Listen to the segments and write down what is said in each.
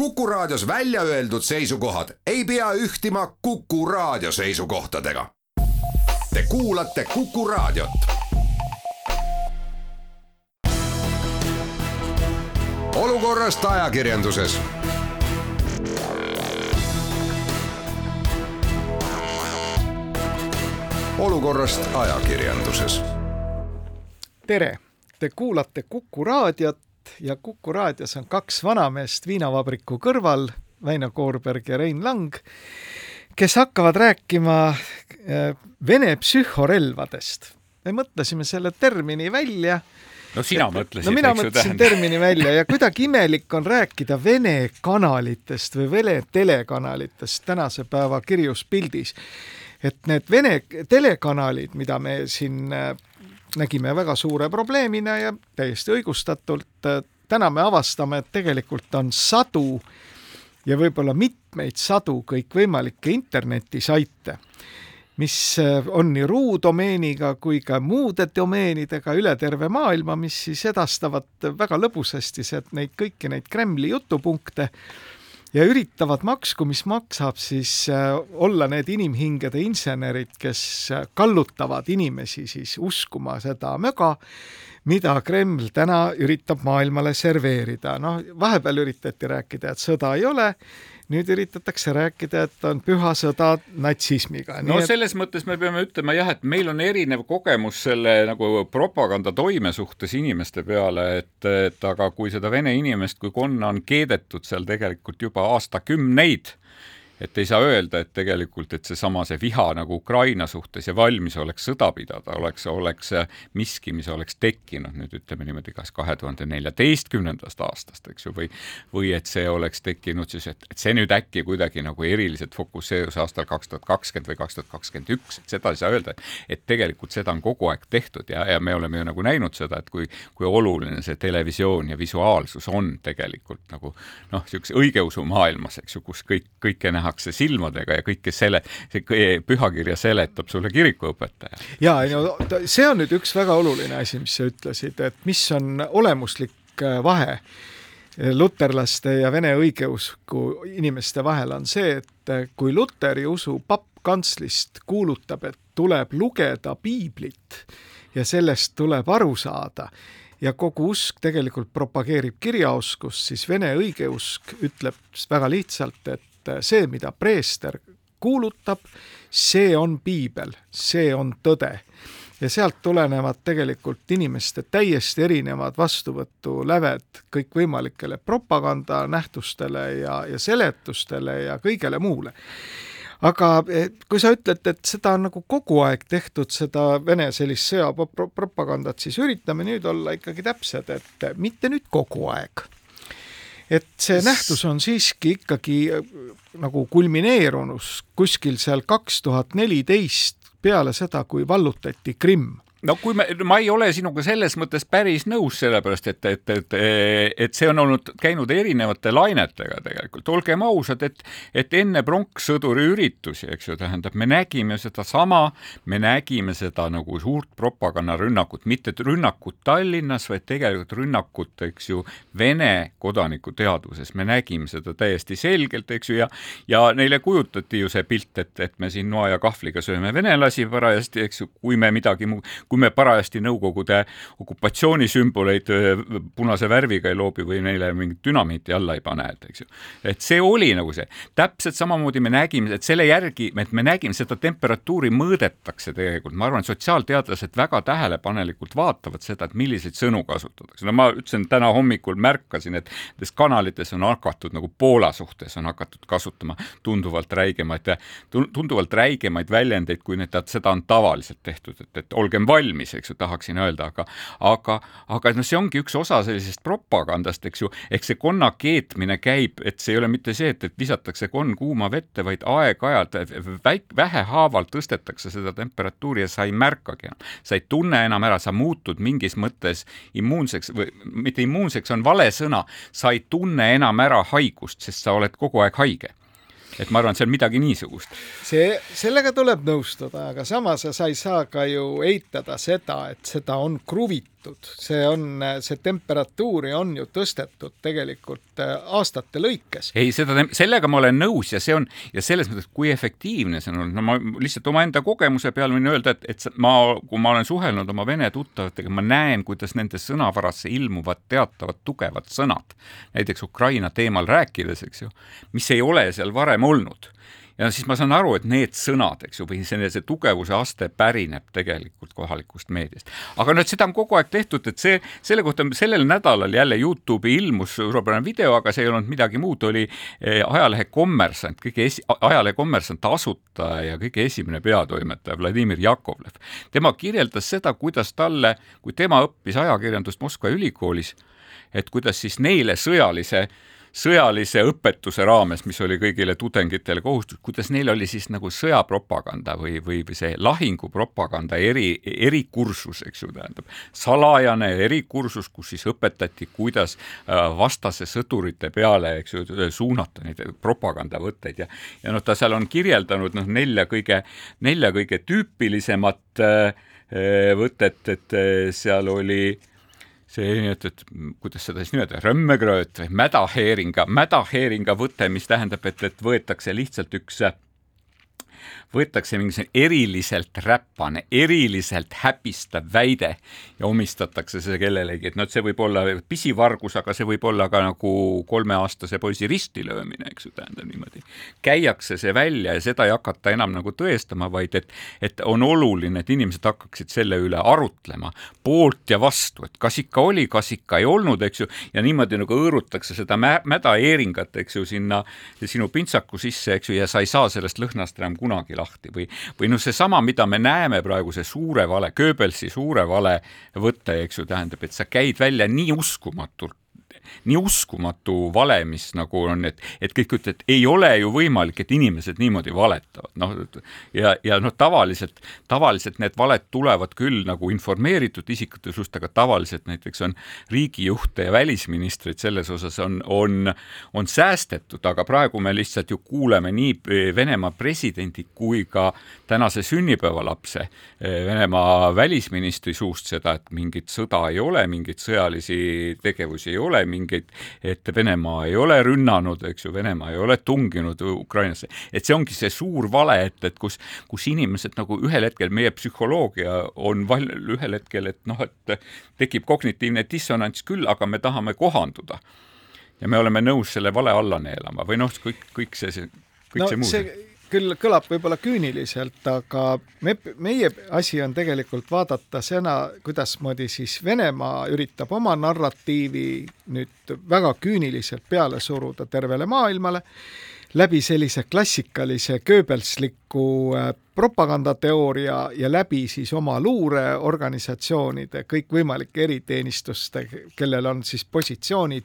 Kuku Raadios välja öeldud seisukohad ei pea ühtima Kuku Raadio seisukohtadega. Te kuulate Kuku Raadiot. olukorrast ajakirjanduses olukorrast ajakirjanduses. tere, te kuulate Kuku raadiot ja Kuku raadios on kaks vanameest viinavabriku kõrval, Väino Koorberg ja Rein Lang, kes hakkavad rääkima äh, Vene psühhorelvadest. me mõtlesime selle termini välja no sina mõtlesid, no mina mõtlesin termini välja ja kuidagi imelik on rääkida Vene kanalitest või Vene telekanalitest tänase päeva kirjus pildis. et need Vene telekanalid, mida me siin äh, nägime väga suure probleemina ja täiesti õigustatult. täna me avastame, et tegelikult on sadu ja võib-olla mitmeid sadu kõikvõimalikke internetisaite, mis on nii ruudomeeniga kui ka muude domeenidega üle terve maailma, mis siis edastavad väga lõbusasti neid kõiki neid Kremli jutupunkte ja üritavad maksku, mis maksab, siis äh, olla need inimhingede insenerid, kes äh, kallutavad inimesi siis uskuma seda möga, mida Kreml täna üritab maailmale serveerida. noh, vahepeal üritati rääkida, et sõda ei ole nüüd üritatakse rääkida, et on püha sõda natsismiga. no et... selles mõttes me peame ütlema jah, et meil on erinev kogemus selle nagu propaganda toime suhtes inimeste peale, et, et aga kui seda vene inimest kui konna on keedetud seal tegelikult juba aastakümneid et ei saa öelda, et tegelikult, et seesama, see viha nagu Ukraina suhtes ja valmisolek sõda pidada oleks, oleks miski, mis oleks tekkinud nüüd ütleme niimoodi, kas kahe tuhande neljateistkümnendast aastast, eks ju, või või et see oleks tekkinud siis, et, et see nüüd äkki kuidagi nagu eriliselt fokusseerus aastal kaks tuhat kakskümmend või kaks tuhat kakskümmend üks, et seda ei saa öelda, et tegelikult seda on kogu aeg tehtud ja, ja me oleme ju nagu näinud seda, et kui, kui oluline see televisioon ja visuaalsus on tegelikult nagu noh, niisuguse õigeusu maailmas, eks ju, kus kõik, kõike näha nähakse silmadega ja kõike selle, see pühakirja seletab sulle kirikuõpetaja. ja, no see on nüüd üks väga oluline asi, mis sa ütlesid, et mis on olemuslik äh, vahe luterlaste ja vene õigeusku inimeste vahel on see, et äh, kui luteri usu papp kantslist kuulutab, et tuleb lugeda piiblit ja sellest tuleb aru saada, ja kogu usk tegelikult propageerib kirjaoskust, siis vene õigeusk ütleb väga lihtsalt, et et see, mida preester kuulutab, see on piibel, see on tõde. ja sealt tulenevad tegelikult inimeste täiesti erinevad vastuvõtuläved kõikvõimalikele propagandanähtustele ja, ja seletustele ja kõigele muule aga eh, kui sa ütled, et seda on nagu kogu aeg tehtud, seda Vene sellist sõjapropagandat, siis üritame nüüd olla ikkagi täpsed, et mitte nüüd kogu aeg et see nähtus on siiski ikkagi äh, nagu kulmineerunus kuskil seal kaks tuhat neliteist peale seda, kui vallutati Krimm no kui me, ma ei ole sinuga selles mõttes päris nõus, sellepärast et, et, et, et see on olnud, käinud erinevate lainetega tegelikult. olgem ausad, et, et enne pronkssõduri üritusi, eks ju, tähendab, me nägime sedasama, me nägime seda nagu suurt propagandarünnakut, mitte rünnakut Tallinnas, vaid tegelikult rünnakut, eks ju, Vene kodanikuteaduses. me nägime seda täiesti selgelt, eks ju, ja, ja neile kujutati ju see pilt, et, et me siin noa ja kahvliga sööme venelasi parajasti, eks ju, kui me midagi muud kui me parajasti Nõukogude okupatsioonisümboleid punase värviga ei loobi või neile mingit dünamiiti alla ei pane, et eks ju. et see oli nagu see, täpselt samamoodi me nägime, et selle järgi, et me nägime seda temperatuuri mõõdetakse tegelikult, ma arvan, et sotsiaalteadlased väga tähelepanelikult vaatavad seda, et milliseid sõnu kasutatakse. no ma ütlesin, täna hommikul märkasin, et nendes kanalites on hakatud nagu Poola suhtes on hakatud kasutama tunduvalt räigemaid, tunduvalt räigemaid väljendeid, kui need, seda on tavaliselt tehtud, et, et olgem valmis valmis, eks ju, tahaksin öelda, aga aga, aga noh, see ongi üks osa sellisest propagandast, eks ju, ehk see konna keetmine käib, et see ei ole mitte see, et, et visatakse konn kuuma vette, vaid aeg-ajalt väik-, vähehaaval tõstetakse seda temperatuuri ja sa ei märkagi enam. sa ei tunne enam ära, sa muutud mingis mõttes immuunseks või mitte immuunseks, on vale sõna, sa ei tunne enam ära haigust, sest sa oled kogu aeg haige et ma arvan, et see on midagi niisugust. see, sellega tuleb nõustuda, aga samas sa ei saa ka ju eitada seda, et seda on kruvitud tõstetud, see on, see temperatuuri on ju tõstetud tegelikult äh, aastate lõikes. ei, seda, sellega ma olen nõus ja see on ja selles mõttes, kui efektiivne see on olnud, no ma lihtsalt omaenda kogemuse peal võin öelda, et, et ma, kui ma olen suhelnud oma vene tuttavatega, ma näen, kuidas nende sõnavarasse ilmuvad teatavad tugevad sõnad, näiteks Ukraina teemal rääkides, eks ju, mis ei ole seal varem olnud ja siis ma saan aru, et need sõnad, eks ju, või selline see tugevuse aste pärineb tegelikult kohalikust meediast. aga et seda on kogu aeg tehtud, et see, selle kohta sellel nädalal jälle Youtube'i ilmus suurepärane video, aga see ei olnud midagi muud, oli eh, ajalehe Kommersant, kõige esi-, ajalehe Kommersant asutaja ja kõige esimene peatoimetaja Vladimir Jakovlev. tema kirjeldas seda, kuidas talle, kui tema õppis ajakirjandust Moskva ülikoolis, et kuidas siis neile sõjalise sõjalise õpetuse raames, mis oli kõigile tudengitele kohustus, kuidas neil oli siis nagu sõjapropaganda või, või, või see lahingupropaganda eri, erikursus, eks ju, tähendab, salajane erikursus, kus siis õpetati, kuidas äh, vastase sõdurite peale, eks ju, suunata neid propagandavõtteid ja ja noh, ta seal on kirjeldanud noh, nelja kõige, nelja kõige tüüpilisemat äh, võtet, et äh, seal oli äh, see, et, et kuidas seda siis nimetada, rõmmegrööt või mädaheeringa, mädaheeringa võte, mis tähendab, et, et võetakse lihtsalt üks võetakse mingisugune eriliselt räpane, eriliselt häbistav väide ja omistatakse see kellelegi, et noh, et see võib olla pisivargus, aga see võib olla ka nagu kolmeaastase poisi ristilöömine, eks ju, tähendab niimoodi. käiakse see välja ja seda ei hakata enam nagu tõestama, vaid et, et on oluline, et inimesed hakkaksid selle üle arutlema, poolt ja vastu, et kas ikka oli, kas ikka ei olnud, eks ju, ja niimoodi nagu hõõrutakse seda mä mäda eeringat, eks ju, sinna sinu pintsaku sisse, eks ju, ja sa ei saa sellest lõhnast enam kunagi lahti või, või noh, seesama, mida me näeme praegu, see suure vale, Goebbelsi suure vale võte, eks ju, tähendab, et sa käid välja nii uskumatult nii uskumatu vale, mis nagu on, et, et kõik ütlevad, ei ole ju võimalik, et inimesed niimoodi valetavad, noh ja, ja noh, tavaliselt, tavaliselt need valed tulevad küll nagu informeeritud isikute suust, aga tavaliselt näiteks on riigijuhte ja välisministreid selles osas on, on, on säästetud, aga praegu me lihtsalt ju kuuleme nii Venemaa presidendi kui ka tänase sünnipäevalapse eh, Venemaa välisministri suust seda, et mingit sõda ei ole, mingeid sõjalisi tegevusi ei ole, mingeid, et Venemaa ei ole rünnanud, eks ju, Venemaa ei ole tunginud Ukrainasse, et see ongi see suur vale, et, et kus, kus inimesed nagu ühel hetkel, meie psühholoogia on val-, ühel hetkel, et noh, et tekib kognitiivne dissonants küll, aga me tahame kohanduda. ja me oleme nõus selle vale alla neelama või noh, kõik, kõik see, see, kõik no, see muu see küll kõlab võib-olla küüniliselt, aga me, meie asi on tegelikult vaadata seda, kuidasmoodi siis Venemaa üritab oma narratiivi nüüd väga küüniliselt peale suruda tervele maailmale läbi sellise klassikalise Goebbelsliku äh, propagandateooria ja läbi siis oma luureorganisatsioonide, kõikvõimalike eriteenistuste, kellel on siis positsioonid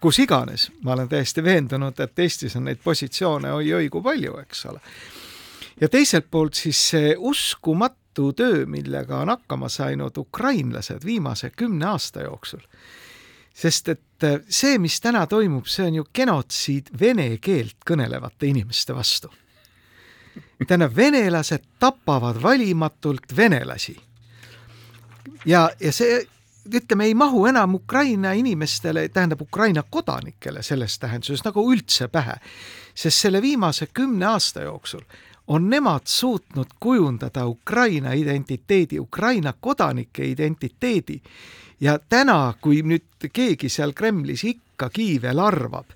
kus iganes. ma olen täiesti veendunud, et Eestis on neid positsioone oi-oi kui palju, eks ole. ja teiselt poolt siis see uskumatu töö, millega on hakkama saanud ukrainlased viimase kümne aasta jooksul sest et äh, see, mis täna toimub, see on ju genotsiid vene keelt kõnelevate inimeste vastu. tähendab, venelased tapavad valimatult venelasi. ja, ja see, ütleme, ei mahu enam Ukraina inimestele, tähendab Ukraina kodanikele selles tähenduses nagu üldse pähe. sest selle viimase kümne aasta jooksul on nemad suutnud kujundada Ukraina identiteedi, Ukraina kodanike identiteedi ja täna, kui nüüd keegi seal Kremlis ikkagi veel arvab,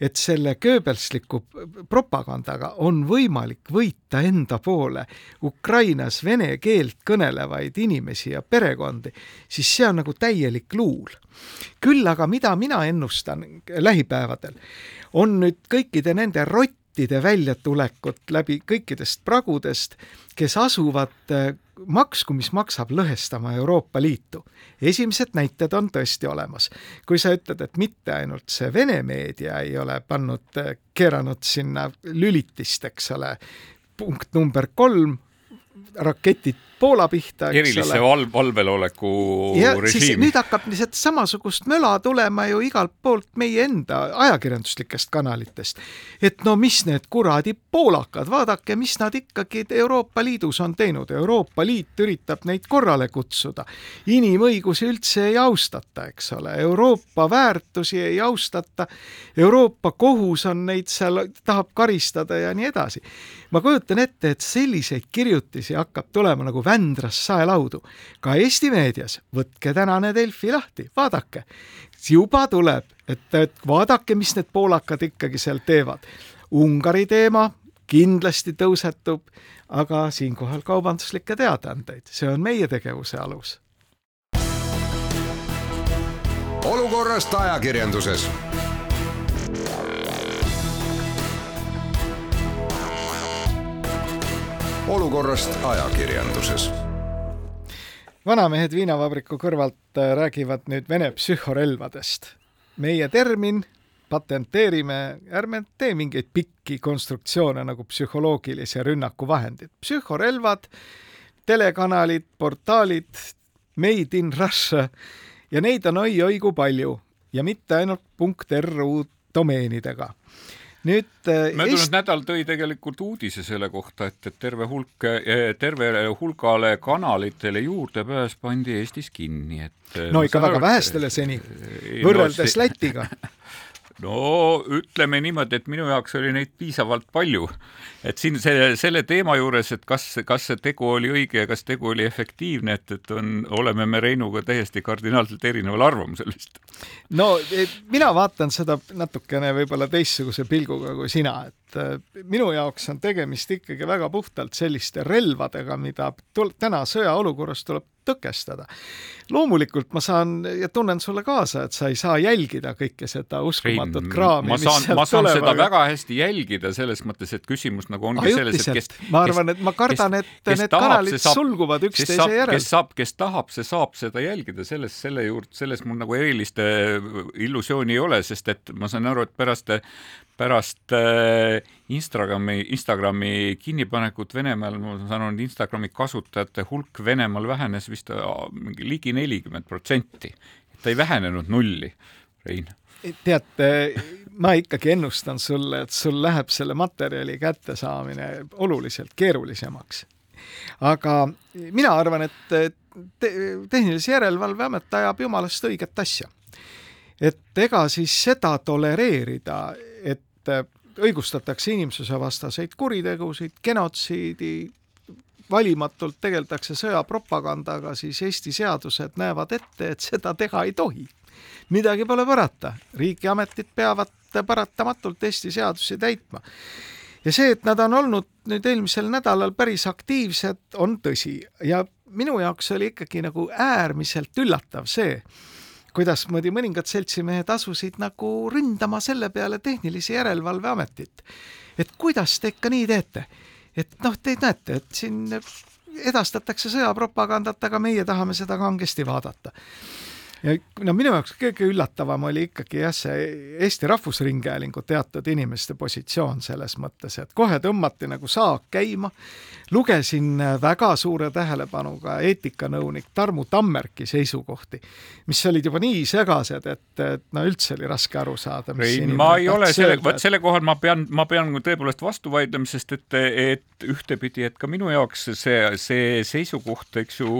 et selle Goebbelsliku propagandaga on võimalik võita enda poole Ukrainas vene keelt kõnelevaid inimesi ja perekondi, siis see on nagu täielik luul. küll aga mida mina ennustan lähipäevadel, on nüüd kõikide nende rottide väljatulekut läbi kõikidest pragudest, kes asuvad maksku, mis maksab lõhestama Euroopa Liitu. esimesed näited on tõesti olemas. kui sa ütled, et mitte ainult see Vene meedia ei ole pannud, keeranud sinna lülitist, eks ole, punkt number kolm, raketid Poola pihta, eks erilise ole. val-, valveloleku režiimi. nüüd hakkab lihtsalt samasugust möla tulema ju igalt poolt meie enda ajakirjanduslikest kanalitest. et no mis need kuradi poolakad, vaadake, mis nad ikkagi Euroopa Liidus on teinud, Euroopa Liit üritab neid korrale kutsuda. inimõigusi üldse ei austata, eks ole, Euroopa väärtusi ei austata, Euroopa kohus on neid seal, tahab karistada ja nii edasi. ma kujutan ette, et selliseid kirjutisi hakkab tulema nagu Vändrast saelaudu. ka Eesti meedias, võtke tänane Delfi lahti, vaadake. juba tuleb, et, et vaadake, mis need poolakad ikkagi seal teevad. Ungari teema kindlasti tõusetub, aga siinkohal kaubanduslikke teadaandeid, see on meie tegevuse alus. olukorrast ajakirjanduses olukorrast ajakirjanduses. vanamehed viinavabriku kõrvalt äh, räägivad nüüd Vene psühhorelvadest. meie termin patenteerime, ärme tee mingeid pikki konstruktsioone nagu psühholoogilise rünnaku vahendid. psühhorelvad, telekanalid, portaalid, made in Russia ja neid on oi-oi kui palju ja mitte ainult .ru domeenidega nüüd äh, möödunud Eest... nädal tõi tegelikult uudise selle kohta, et, et terve hulk, äh, tervele hulgale kanalitele juurdepääs pandi Eestis kinni, et äh, no ikka väga vähestele seni, võrreldes no, see... Lätiga no ütleme niimoodi, et minu jaoks oli neid piisavalt palju. et siin selle, selle teema juures, et kas, kas see tegu oli õige ja kas tegu oli efektiivne, et, et on, oleme me Reinuga täiesti kardinaalselt erineval arvamusel vist. no mina vaatan seda natukene võib-olla teistsuguse pilguga kui sina, et äh, minu jaoks on tegemist ikkagi väga puhtalt selliste relvadega, mida täna sõjaolukorras tuleb tõkestada. loomulikult ma saan ja tunnen sulle kaasa, et sa ei saa jälgida kõike seda uskumatut Rein, kraami, mis sealt ma saan tuleb, seda aga... väga hästi jälgida, selles mõttes, et küsimus nagu ongi Ajutiselt. selles, et kes ma arvan, et ma kardan, et kes need tahab, kanalid saab, sulguvad üksteise järel. kes saab, kes tahab, see saab seda jälgida, selles, selle juurde, selles mul nagu erilist illusiooni ei ole, sest et ma saan aru, et pärast pärast äh, Instagrami, Instagrami kinnipanekut Venemaal, ma saan aru, Instagrami kasutajate hulk Venemaal vähenes vist mingi ligi nelikümmend protsenti. ta ei vähenenud nulli, Rein. tead, ma ikkagi ennustan sulle, et sul läheb selle materjali kättesaamine oluliselt keerulisemaks. aga mina arvan, et te tehnilise järelevalve amet ajab jumalast õiget asja. et ega siis seda tolereerida, et õigustatakse inimsusevastaseid kuritegusid, genotsiidi, valimatult tegeldakse sõjapropagandaga, siis Eesti seadused näevad ette, et seda teha ei tohi. midagi pole parata, riigiametid peavad paratamatult Eesti seadusi täitma. ja see, et nad on olnud nüüd eelmisel nädalal päris aktiivsed, on tõsi ja minu jaoks oli ikkagi nagu äärmiselt üllatav see, kuidasmoodi mõningad seltsimehed asusid nagu ründama selle peale Tehnilise Järelevalve Ametit. et kuidas te ikka nii teete? et noh, te näete, et siin edastatakse sõjapropagandat, aga meie tahame seda kangesti vaadata ja no minu jaoks kõige üllatavam oli ikkagi jah, see Eesti Rahvusringhäälingu teatud inimeste positsioon selles mõttes, et kohe tõmmati nagu saak käima. lugesin väga suure tähelepanuga eetikanõunik Tarmu Tammerki seisukohti, mis olid juba nii segased, et, et no üldse oli raske aru saada. Rein, ma ei ole selle, vot selle kohal ma pean, ma pean tõepoolest vastu vaidlema, sest et, et ühtepidi, et ka minu jaoks see, see seisukoht, eks ju,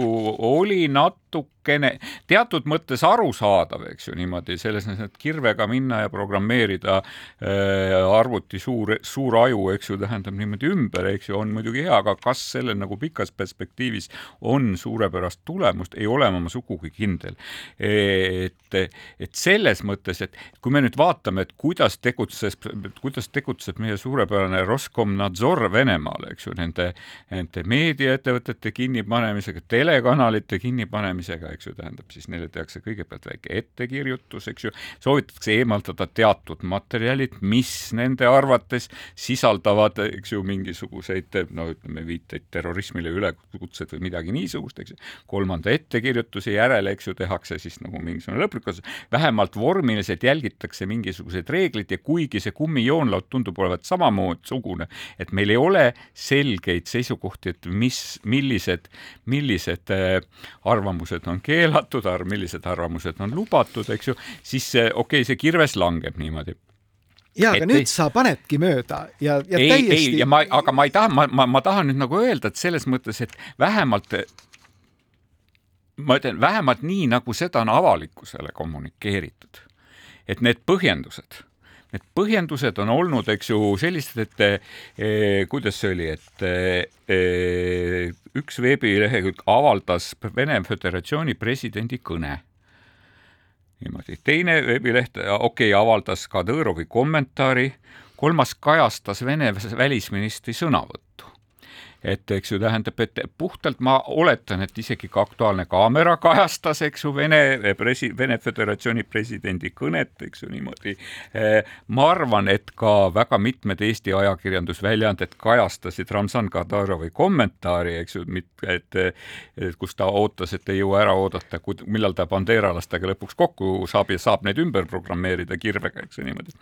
oli natukene teatud mõttes arusaadav, eks ju, niimoodi selles mõttes, et kirvega minna ja programmeerida äh, arvuti suur, suur aju, eks ju, tähendab niimoodi ümber, eks ju, on muidugi hea, aga kas sellel nagu pikas perspektiivis on suurepärast tulemust, ei ole ma sugugi kindel. et, et selles mõttes, et kui me nüüd vaatame, et kuidas tegutses, kuidas tegutseb meie suurepärane Roskomnadzor Venemaal, eks ju, nende, nende meediaettevõtete kinnipanemisega, telekanalite kinnipanemisega, eks ju, tähendab siis neile tehakse kõigepealt väike ettekirjutus, eks ju, soovitatakse eemaldada teatud materjalid, mis nende arvates sisaldavad, eks ju, mingisuguseid no ütleme, viiteid terrorismile, ülekutsed või midagi niisugust, eks ju. kolmanda ettekirjutuse järel, eks ju, tehakse siis nagu mingisugune lõplik otsus, vähemalt vormiliselt jälgitakse mingisuguseid reegleid ja kuigi see kummijoonlaud tundub olevat samamoodi sugune, et meil ei ole selgeid seisukohti, et mis, millised, millised äh, arvamused on keelatud, millised arvamused on lubatud, eks ju, siis okei okay,, see kirves langeb niimoodi ja, aga nüüd ei, sa panedki mööda ja, ja ei, täiesti. ei, ja ma, aga ma ei taha, ma, ma, ma tahan nüüd nagu öelda, et selles mõttes, et vähemalt ma ütlen, vähemalt nii, nagu seda on avalikkusele kommunikeeritud. et need põhjendused, need põhjendused on olnud, eks ju, sellised, et eh, kuidas see oli, et eh, üks veebilehekülg avaldas Vene Föderatsiooni presidendi kõne. Niimoodi, teine veebileht, okei okay,, avaldas Kadõrovi kommentaari, kolmas kajastas Vene välisministri sõnavõttu et eks ju tähendab, et puhtalt ma oletan, et isegi ka Aktuaalne Kaamera kajastas, eks ju, Vene presi-, Vene Föderatsiooni presidendi kõnet, eks ju niimoodi. Eh, ma arvan, et ka väga mitmed Eesti ajakirjandusväljaanded kajastasid Ramzan Kadarovi kommentaari, eks ju, et, et kus ta ootas, et ei jõua ära oodata, millal ta bandeeralastega lõpuks kokku saab ja saab neid ümber programmeerida kirvega, eks ju niimoodi.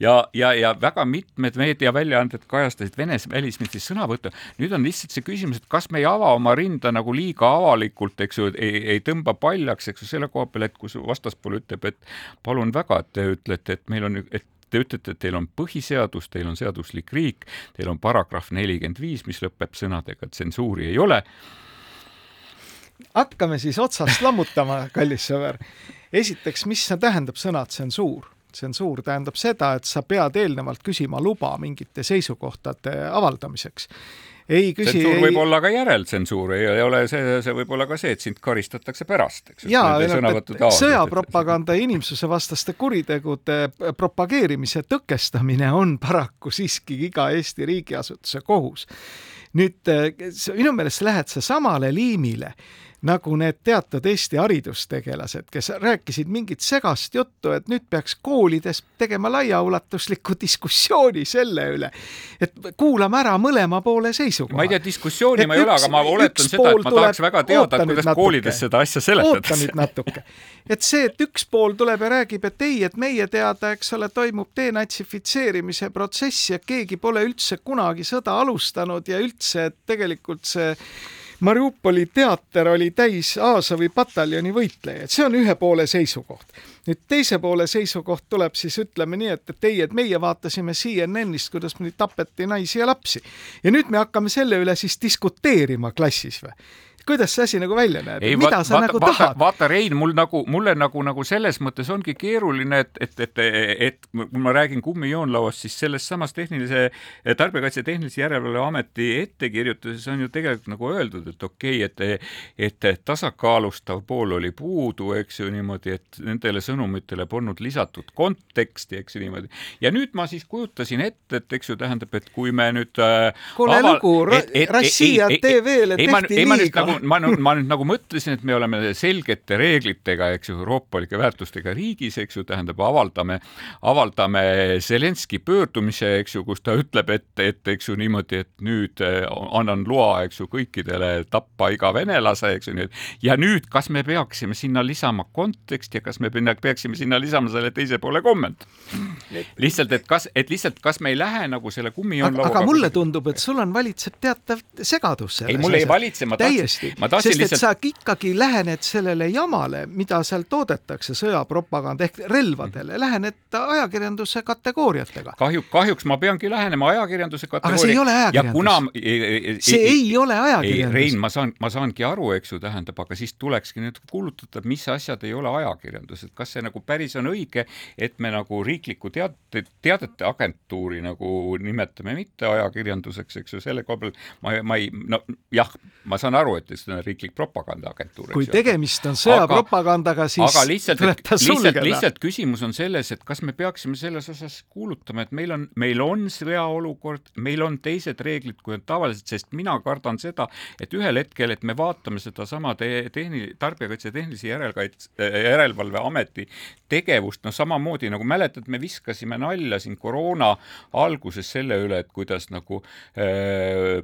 ja, ja, ja väga mitmed meediaväljaanded kajastasid Vene välisministri sõnavõttu, nüüd on on lihtsalt see küsimus, et kas me ei ava oma rinda nagu liiga avalikult, eks ju, ei, ei tõmba paljaks, eks ju, selle koha peal, et kus vastaspool ütleb, et palun väga, et te ütlete, et meil on, et te ütlete, et teil on põhiseadus, teil on seaduslik riik, teil on paragrahv nelikümmend viis, mis lõpeb sõnadega, tsensuuri ei ole. hakkame siis otsast lammutama, kallis sõber. esiteks, mis tähendab sõna tsensuur? tsensuur tähendab seda, et sa pead eelnevalt küsima luba mingite seisukohtade avaldamiseks ei küsi. tsensuur ei... võib olla ka järeltsensuur, ei ole see, see võib olla ka see, et sind karistatakse pärast, eks. sõjapropaganda ja inimsusevastaste kuritegude propageerimise tõkestamine on paraku siiski iga Eesti riigiasutuse kohus. nüüd minu meelest lähed sa samale liimile nagu need teatud Eesti haridustegelased, kes rääkisid mingit segast juttu, et nüüd peaks koolides tegema laiaulatusliku diskussiooni selle üle, et kuulame ära mõlema poole seisukoha. ma ei tea, diskussiooni et ma ei ole, aga ma oletan seda, et ma tahaks väga teada, kuidas natuke, koolides seda asja seletatakse. oota nüüd natuke. et see, et üks pool tuleb ja räägib, et ei, et meie teada, eks ole, toimub denatsifitseerimise protsess ja keegi pole üldse kunagi sõda alustanud ja üldse, et tegelikult see Mariupoli teater oli täis Azovi pataljoni võitlejaid, see on ühe poole seisukoht. nüüd teise poole seisukoht tuleb siis ütleme nii, et, et ei, et meie vaatasime CNN-ist, kuidas meil tapeti naisi ja lapsi. Ja nüüd me hakkame selle üle siis diskuteerima klassis või kuidas see asi nagu välja näeb, mida vaat, sa vaata, nagu vaata, tahad? vaata, Rein, mul nagu, mulle nagu, nagu selles mõttes ongi keeruline, et, et, et, et kui ma räägin kummijoonlauast, siis selles samas tehnilise, Tarbijakaitse Tehnilise Järelevalve Ameti ettekirjutuses on ju tegelikult nagu öeldud, et okei okay,, et, et tasakaalustav pool oli puudu, eks ju niimoodi, et nendele sõnumitele polnud lisatud konteksti, eks ju niimoodi. ja nüüd ma siis kujutasin ette, et eks ju tähendab, et kui me nüüd äh, kuule aval... lugu, Rossija TV-le tehti liiga nagu ma nüüd, ma nüüd nagu mõtlesin, et me oleme selgete reeglitega, eks ju, euroopalike väärtustega riigis, eks ju, tähendab, avaldame, avaldame Zelenski pöördumise, eks ju, kus ta ütleb, et, et eks ju niimoodi, et nüüd eh, annan loa, eks ju, kõikidele tappa iga venelase, eks ju, nii et ja nüüd, kas me peaksime sinna lisama konteksti ja kas me peaksime sinna lisama selle teise poole kommentaari? lihtsalt, et kas, et lihtsalt, kas me ei lähe nagu selle kummijoonlauaga aga mulle tundub, et sul on valitseb teatav segadus selles ei, mul ei valitse, ma tahtsin, hästi, sest lihtsalt... et sa ikkagi lähened sellele jamale, mida seal toodetakse, sõjapropaganda ehk relvadele, lähened ajakirjanduse kategooriatega. kahju, kahjuks ma peangi lähenema ajakirjanduse kategooria. aga see ei ole ajakirjandus. kuna e, e, e, see ei, ei ole ajakirjandus. Rein, ma saan, ma saangi aru, eks ju, tähendab, aga siis tulekski nüüd kuulutada, mis asjad ei ole ajakirjandus, et kas see nagu päris on õige, et me nagu riiklikku teate, teadete agentuuri nagu nimetame mitte ajakirjanduseks, eks ju, selle koha peal ma, ma ei, no jah, ma saan aru, et see on riiklik propagandaagentuur. kui tegemist on sõjapropagandaga, siis aga lihtsalt, sulgeda. lihtsalt küsimus on selles, et kas me peaksime selles osas kuulutama, et meil on, meil on sõjaolukord, meil on teised reeglid, kui on tavaliselt, sest mina kardan seda, et ühel hetkel, et me vaatame sedasama te tehni-, Tarbijakaitse Tehnilise Järelkaitse, Järelevalve Ameti tegevust, noh samamoodi nagu mäletad, me viskasime nalja siin koroona alguses selle üle, et kuidas nagu äh,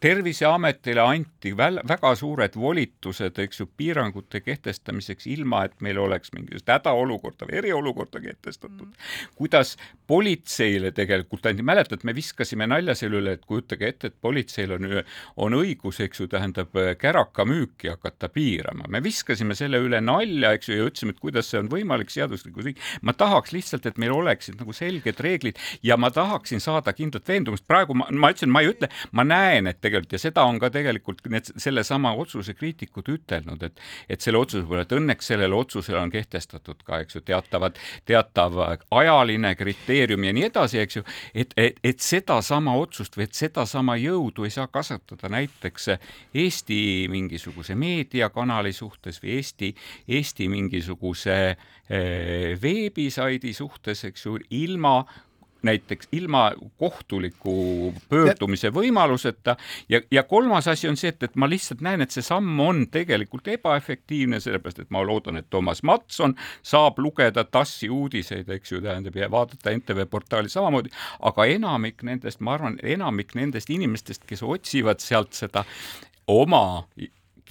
terviseametile anti väl, väga suured volitused, eks ju, piirangute kehtestamiseks, ilma et meil oleks mingisugust hädaolukorda või eriolukorda kehtestatud mm.. kuidas politseile tegelikult anti, mäletad, me viskasime nalja selle üle, et kujutage ette, et politseil on, on õigus, eks ju, tähendab kärakamüüki hakata piirama. me viskasime selle üle nalja, eks ju, ja ütlesime, et kuidas see on võimalik seaduslikus riik. ma tahaks lihtsalt, et meil oleksid nagu selged reeglid ja ma tahaksin saada kindlat veendumust. praegu ma, ma ütlesin, ma ei ütle, ma näen, et tegelikult ja seda on ka tegelikult need sellesama otsuse kriitikud ütelnud, et et selle otsuse puhul, et õnneks sellele otsusele on kehtestatud ka, eks ju, teatavad, teatav ajaline kriteerium ja nii edasi, eks ju, et, et, et sedasama otsust või et sedasama jõudu ei saa kasutada näiteks Eesti mingisuguse meediakanali suhtes või Eesti, Eesti mingisuguse eh, veebisaidi suhtes, eks ju, ilma näiteks ilma kohtuliku pöördumise võimaluseta. Ja, ja kolmas asi on see, et, et ma lihtsalt näen, et see samm on tegelikult ebaefektiivne, sellepärast et ma loodan, et Toomas Matson saab lugeda TASSi uudiseid, eks ju, tähendab, ja vaadata NTV portaali samamoodi, aga enamik nendest, ma arvan, enamik nendest inimestest, kes otsivad sealt seda oma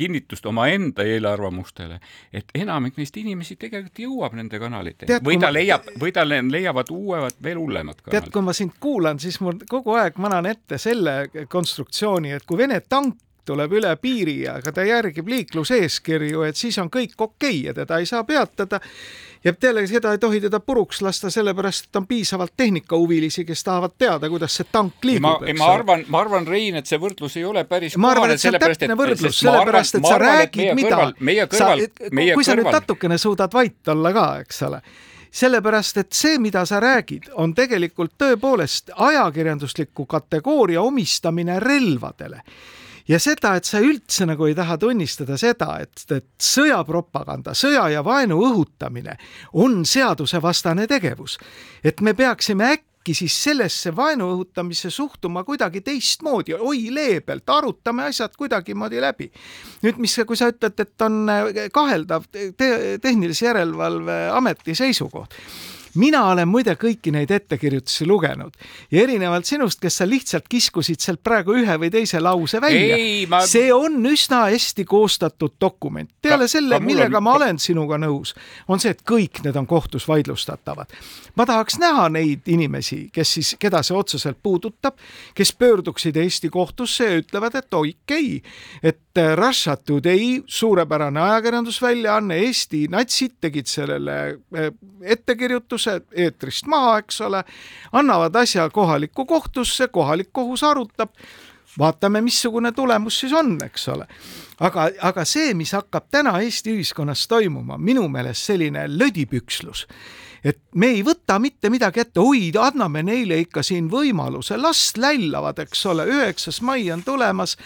kinnitust omaenda eelarvamustele, et enamik neist inimesi tegelikult jõuab nende kanaliteni või ta ma... leiab, või tal leiavad uued, veel hullemad kanalid. tead, kui ma sind kuulan, siis mul kogu aeg ma näen ette selle konstruktsiooni, et kui Vene tank tuleb üle piiri ja ka ta järgib liikluseeskirju, et siis on kõik okei okay ja teda ei saa peatada ja peale seda ei tohi teda puruks lasta, sellepärast et on piisavalt tehnikahuvilisi, kes tahavad teada, kuidas see tank liigub. ma, ma arvan, ma arvan, Rein, et see võrdlus ei ole päris ma arvan, et see on täpne võrdlus, sellepärast et sa räägid, mida meie kõrval, sa, meie kui kõrval. sa nüüd natukene suudad vait olla ka, eks ole sellepärast, et see, mida sa räägid, on tegelikult tõepoolest ajakirjandusliku kategooria omistamine relvadele ja seda, et sa üldse nagu ei taha tunnistada seda, et, et sõjapropaganda, sõja ja vaenu õhutamine on seadusevastane tegevus. et me peaksime äkki äkki siis sellesse vaenu õhutamisse suhtuma kuidagi teistmoodi, oi leebelt, arutame asjad kuidagimoodi läbi. nüüd, mis, kui sa ütled, et on kaheldav te tehnilise järelevalve ameti seisukoht mina olen muide kõiki neid ettekirjutusi lugenud ja erinevalt sinust, kes sa lihtsalt kiskusid sealt praegu ühe või teise lause välja, ma... see on üsna hästi koostatud dokument. peale ka, selle, millega on... ma olen sinuga nõus, on see, et kõik need on kohtus vaidlustatavad. ma tahaks näha neid inimesi, kes siis, keda see otseselt puudutab, kes pöörduksid Eesti kohtusse ja ütlevad, et okei okay,, et Russia Today, suurepärane ajakirjandusväljaanne, Eesti natsid tegid sellele eh, ettekirjutuse, eetrist maha, eks ole, annavad asja kohalikku kohtusse, kohalik kohus arutab, vaatame, missugune tulemus siis on, eks ole. aga, aga see, mis hakkab täna Eesti ühiskonnas toimuma, minu meelest selline lödipükslus. Et me ei võta mitte midagi ette, oi, anname neile ikka siin võimaluse, las lällavad, eks ole, üheksas mai on tulemas.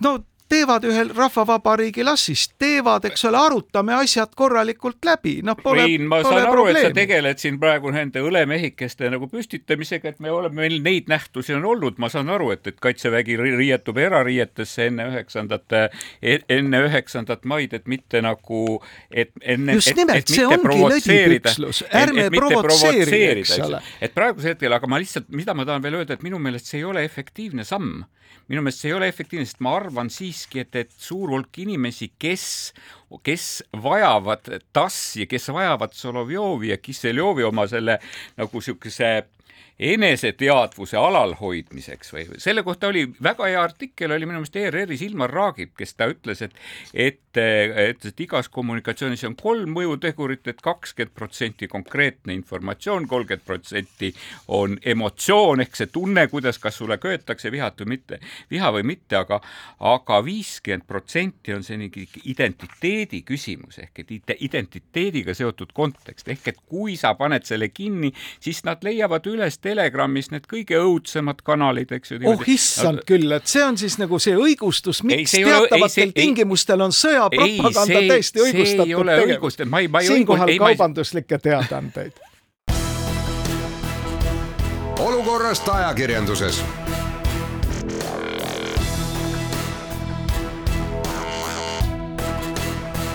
no teevad ühel rahvavabariigi lassist, teevad, eks ole, arutame asjad korralikult läbi, noh, pole, pole saan aru, et sa tegeled siin praegu nende õlemehikeste nagu püstitamisega, et me oleme, meil neid nähtusi on olnud, ma saan aru, et, et Kaitsevägi riietub erariietesse enne üheksandat, e-, enne üheksandat maid, et mitte nagu, et enne, nimelt, see ongi lödipükslus, ärme provotseeri, eks ole. et praegusel hetkel, aga ma lihtsalt, mida ma tahan veel öelda, et minu meelest see ei ole efektiivne samm. Minu meelest see ei ole efektiivne, sest ma arvan siiski, et, et suur hulk inimesi, kes, kes vajavad TASS-i, kes vajavad Solovjovi ja Kisseljovi oma selle nagu niisuguse eneseteadvuse alalhoidmiseks või selle kohta oli väga hea artikkel oli minu meelest ERR-is Ilmar Raagip, kes ta ütles, et et, et, et igas kommunikatsioonis on kolm mõjutegurit et kakskümmend protsenti konkreetne informatsioon, kolmkümmend protsenti on emotsioon ehk see tunne, kuidas, kas sulle köetakse vihat või mitte, viha või mitte, aga aga viiskümmend protsenti on see mingi identiteedi küsimus ehk et identiteediga seotud kontekst ehk et kui sa paned selle kinni, siis nad leiavad üles Telegramis need kõige õudsemad kanalid, eks ju. oh issand nad... küll, et see on siis nagu see õigustus, miks ei, teatavatel ole, tingimustel on sõjapropaganda täiesti õigustatud tegevus. siinkohal kaubanduslikke teadaandeid. olukorrast ajakirjanduses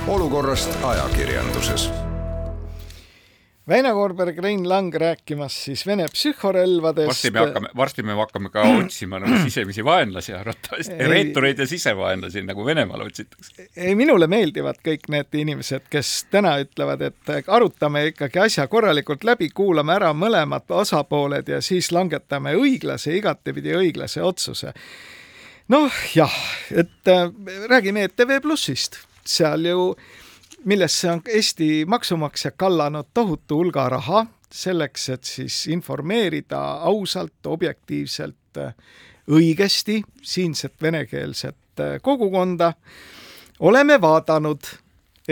olukorrast ajakirjanduses Väino Koorberg, Rein Lang rääkimas siis Vene psühhorelvadest. varsti me hakkame, varsti me hakkame ka otsima nagu sisemisi vaenlasi arvatavasti, reetureid ja sisevaenlasi, nagu Venemaal otsitakse. ei, minule meeldivad kõik need inimesed, kes täna ütlevad, et arutame ikkagi asja korralikult läbi, kuulame ära mõlemad osapooled ja siis langetame õiglase, igatepidi õiglase otsuse. noh, jah, et äh, räägime ETV Plussist, seal ju millesse on Eesti maksumaksja kallanud tohutu hulga raha selleks, et siis informeerida ausalt, objektiivselt, õigesti siinset venekeelset kogukonda. oleme vaadanud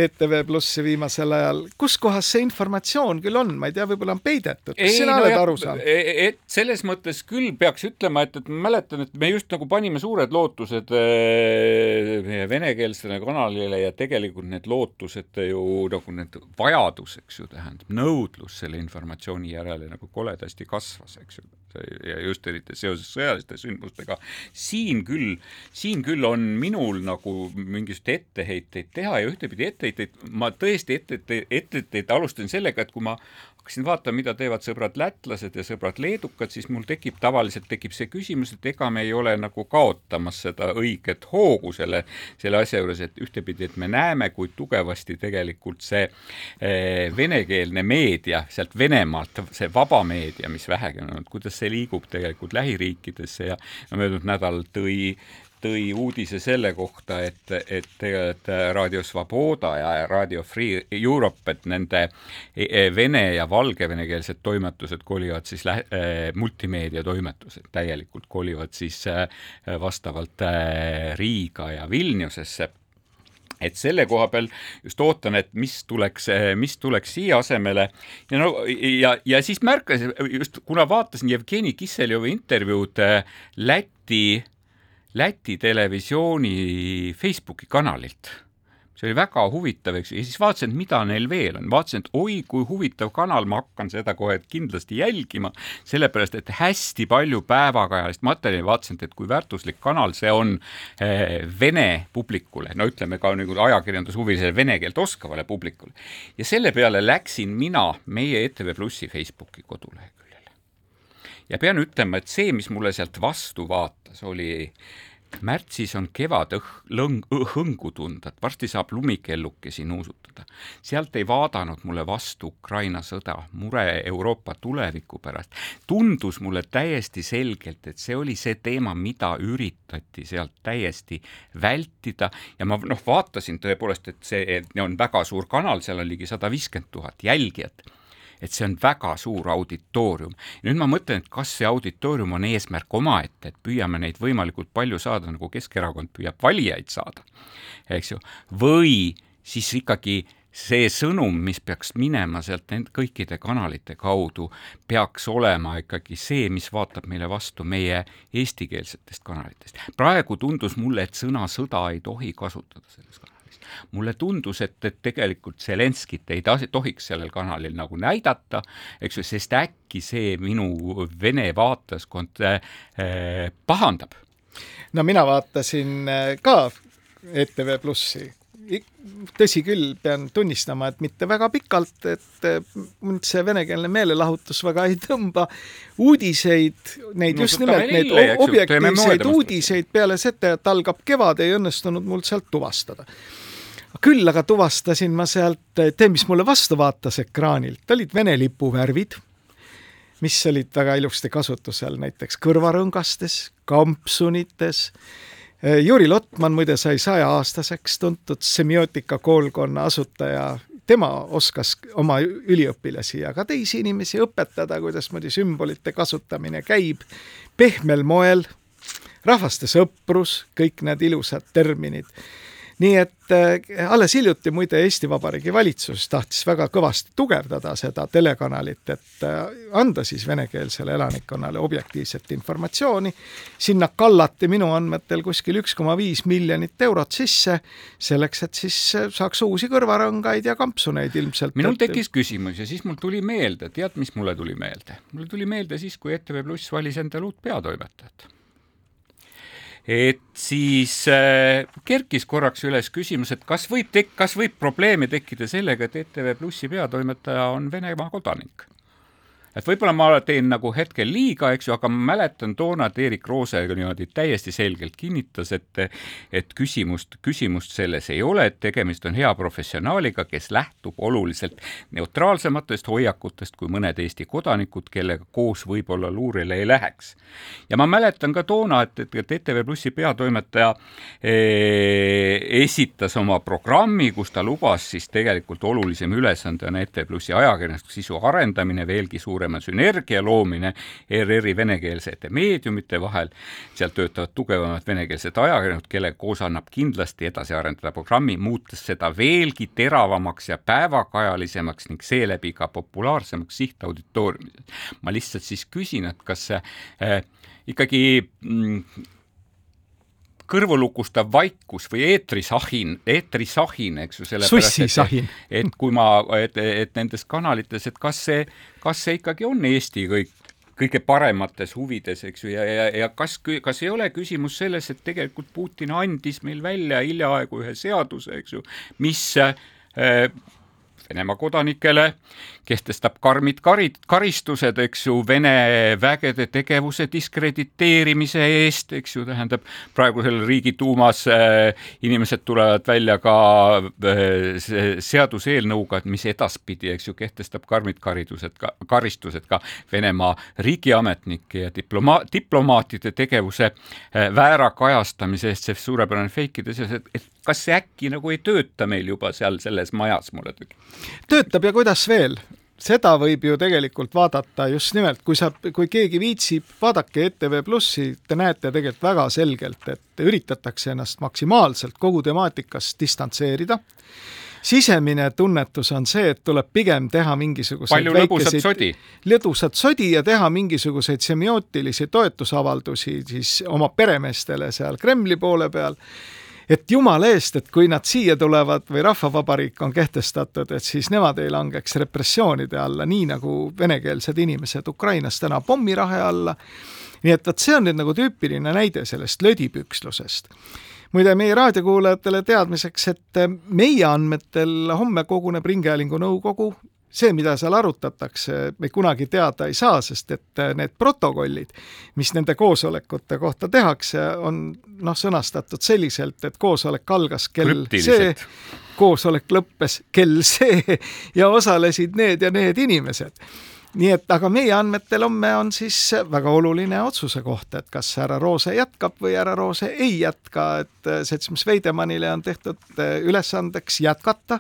ETV Plussi viimasel ajal, kus kohas see informatsioon küll on, ma ei tea, võib-olla on peidetud, kas sina no oled jah, aru saanud? E, e, et selles mõttes küll peaks ütlema, et, et ma mäletan, et me just nagu panime suured lootused meie venekeelsele kanalile ja tegelikult need lootused ju nagu need vajadus, eks ju, tähendab nõudlus selle informatsiooni järele nagu koledasti kasvas, eks ju ja just eriti seoses sõjaliste sündmustega. siin küll, siin küll on minul nagu mingisuguseid etteheiteid teha ja ühtepidi etteheiteid, ma tõesti etteheiteid, etteheiteid alustan sellega, et kui ma hakkasin vaatama, mida teevad sõbrad lätlased ja sõbrad leedukad, siis mul tekib, tavaliselt tekib see küsimus, et ega me ei ole nagu kaotamas seda õiget hoogu selle, selle asja juures, et ühtepidi, et me näeme, kui tugevasti tegelikult see eh, venekeelne meedia sealt Venemaalt, see vaba meedia, mis vähegi on olnud, kuidas see liigub tegelikult lähiriikidesse ja möödunud nädal tõi tõi uudise selle kohta, et, et tegelikult Raadio Svoboda ja Raadio Free Europe, et nende e, e, vene ja valgevenekeelsed toimetused kolivad siis lä-, e, multimeediatoimetused täielikult kolivad siis vastavalt Riiga ja Vilniusesse. Et selle koha peal just ootan, et mis tuleks, mis tuleks siia asemele. Ja no ja, ja siis märkasin just, kuna vaatasin Jevgeni Kisseljovi intervjuud Läti Läti televisiooni Facebooki kanalilt. see oli väga huvitav, eks ju, ja siis vaatasin, et mida neil veel on, vaatasin, et oi kui huvitav kanal, ma hakkan seda kohe kindlasti jälgima, sellepärast et hästi palju päevakajalist materjali, vaatasin, et kui väärtuslik kanal see on eh, vene publikule, no ütleme ka nagu ajakirjandushuvilisele vene keelt oskavale publikule. ja selle peale läksin mina meie ETV Plussi Facebooki koduleheküljele ja pean ütlema, et see, mis mulle sealt vastu vaatas, oli märtsis on kevad õh-, lõng-, hõngu tunda, et varsti saab lumikellukesi nuusutada. sealt ei vaadanud mulle vastu Ukraina sõda, mure Euroopa tuleviku pärast. tundus mulle täiesti selgelt, et see oli see teema, mida üritati sealt täiesti vältida ja ma noh, vaatasin tõepoolest, et see on väga suur kanal, seal on ligi sada viiskümmend tuhat jälgijat et see on väga suur auditoorium. nüüd ma mõtlen, et kas see auditoorium on eesmärk omaette, et püüame neid võimalikult palju saada, nagu Keskerakond püüab valijaid saada, eks ju, või siis ikkagi see sõnum, mis peaks minema sealt nende kõikide kanalite kaudu, peaks olema ikkagi see, mis vaatab meile vastu meie eestikeelsetest kanalitest. praegu tundus mulle, et sõna sõda ei tohi kasutada selles mulle tundus, et, et tegelikult Zelenskit ei tohiks sellel kanalil nagu näidata, eks ju, sest äkki see minu vene vaatajaskond äh, pahandab. no mina vaatasin äh, ka ETV Plussi tõsi küll, pean tunnistama, et mitte väga pikalt, et äh, mind see venekeelne meelelahutus väga ei tõmba. uudiseid, neid no, just nimelt, neid objektiivseid uudiseid peale seda, et algab kevad, ei õnnestunud mul sealt tuvastada küll aga tuvastasin ma sealt, tee, mis mulle vastu vaatas ekraanilt, olid Vene lipu värvid, mis olid väga ilusti kasutusel näiteks kõrvarõngastes, kampsunites. Juri Lotman muide sai sajaaastaseks, tuntud semiootika koolkonna asutaja. Tema oskas oma üliõpilasi ja ka teisi inimesi õpetada, kuidasmoodi sümbolite kasutamine käib. Pehmel moel, rahvaste sõprus, kõik need ilusad terminid nii et äh, alles hiljuti muide Eesti Vabariigi valitsus tahtis väga kõvasti tugevdada seda telekanalit, et äh, anda siis venekeelsele elanikkonnale objektiivset informatsiooni. sinna kallati minu andmetel kuskil üks koma viis miljonit eurot sisse, selleks et siis äh, saaks uusi kõrvarõngaid ja kampsuneid ilmselt. minul tekkis küsimus ja siis mul tuli meelde, tead, mis mulle tuli meelde? mulle tuli meelde siis, kui ETV Pluss valis endale uut peatoimetajat et siis äh, kerkis korraks üles küsimus, et kas võib tek-, kas võib probleeme tekkida sellega, et ETV Plussi peatoimetaja on Venemaa kodanik et võib-olla ma teen nagu hetkel liiga, eks ju, aga ma mäletan toona, et Erik Roose niimoodi täiesti selgelt kinnitas, et et küsimust, küsimust selles ei ole, et tegemist on hea professionaaliga, kes lähtub oluliselt neutraalsematest hoiakutest kui mõned Eesti kodanikud, kellega koos võib-olla luurele ei läheks. ja ma mäletan ka toona, et, et, et ETV Plussi peatoimetaja eh, esitas oma programmi, kus ta lubas siis tegelikult olulisem ülesande on ETV Plussi ajakirjandusliku sisu arendamine veelgi suurem suurema sünergia loomine ERR-i venekeelsete meediumite vahel, seal töötavad tugevamad venekeelsed ajakirjanikud, kellega koos annab kindlasti edasi arendada programmi, muutes seda veelgi teravamaks ja päevakajalisemaks ning seeläbi ka populaarsemaks sihtauditooriumis. ma lihtsalt siis küsin, et kas see äh, ikkagi mm, kõrvulukustav vaikus või eetrisahin, eetrisahin, eks ju, sellepärast et, et kui ma, et, et nendes kanalites, et kas see, kas see ikkagi on Eesti kõik kõige paremates huvides, eks ju, ja, ja, ja kas, kas ei ole küsimus selles, et tegelikult Putin andis meil välja hiljaaegu ühe seaduse, eks ju, mis äh, Venemaa kodanikele, kehtestab karmid karid, karistused, eks ju, Vene vägede tegevuse diskrediteerimise eest, eks ju, tähendab praegusel Riigiduumas äh, inimesed tulevad välja ka äh, seaduseelnõuga, et mis edaspidi, eks ju, kehtestab karmid karidused, ka karistused ka Venemaa riigiametnike ja diploma-, diplomaatide tegevuse äh, väära kajastamise eest, see suurepärane feikide seas, et, et kas see äkki nagu ei tööta meil juba seal selles majas, mulle tundub? töötab ja kuidas veel? seda võib ju tegelikult vaadata just nimelt, kui sa, kui keegi viitsib, vaadake ETV Plussi, te näete tegelikult väga selgelt, et üritatakse ennast maksimaalselt kogu temaatikast distantseerida sisemine tunnetus on see, et tuleb pigem teha mingisuguseid palju lõbusat sodi. lõbusat sodi ja teha mingisuguseid semiootilisi toetusavaldusi siis oma peremeestele seal Kremli poole peal et jumala eest, et kui nad siia tulevad või Rahvavabariik on kehtestatud, et siis nemad ei langeks repressioonide alla, nii nagu venekeelsed inimesed Ukrainas täna pommirahe alla. nii et vot see on nüüd nagu tüüpiline näide sellest lödipükslusest muide, meie raadiokuulajatele teadmiseks, et meie andmetel homme koguneb Ringhäälingu nõukogu see, mida seal arutatakse, me kunagi teada ei saa, sest et äh, need protokollid, mis nende koosolekute kohta tehakse, on noh, sõnastatud selliselt, et koosolek algas kell see, koosolek lõppes kell see ja osalesid need ja need inimesed. Nii et aga meie andmetel homme on siis väga oluline otsuse koht, et kas härra Roose jätkab või härra Roose ei jätka, et äh, seltsimees Veidemannile on tehtud äh, ülesandeks jätkata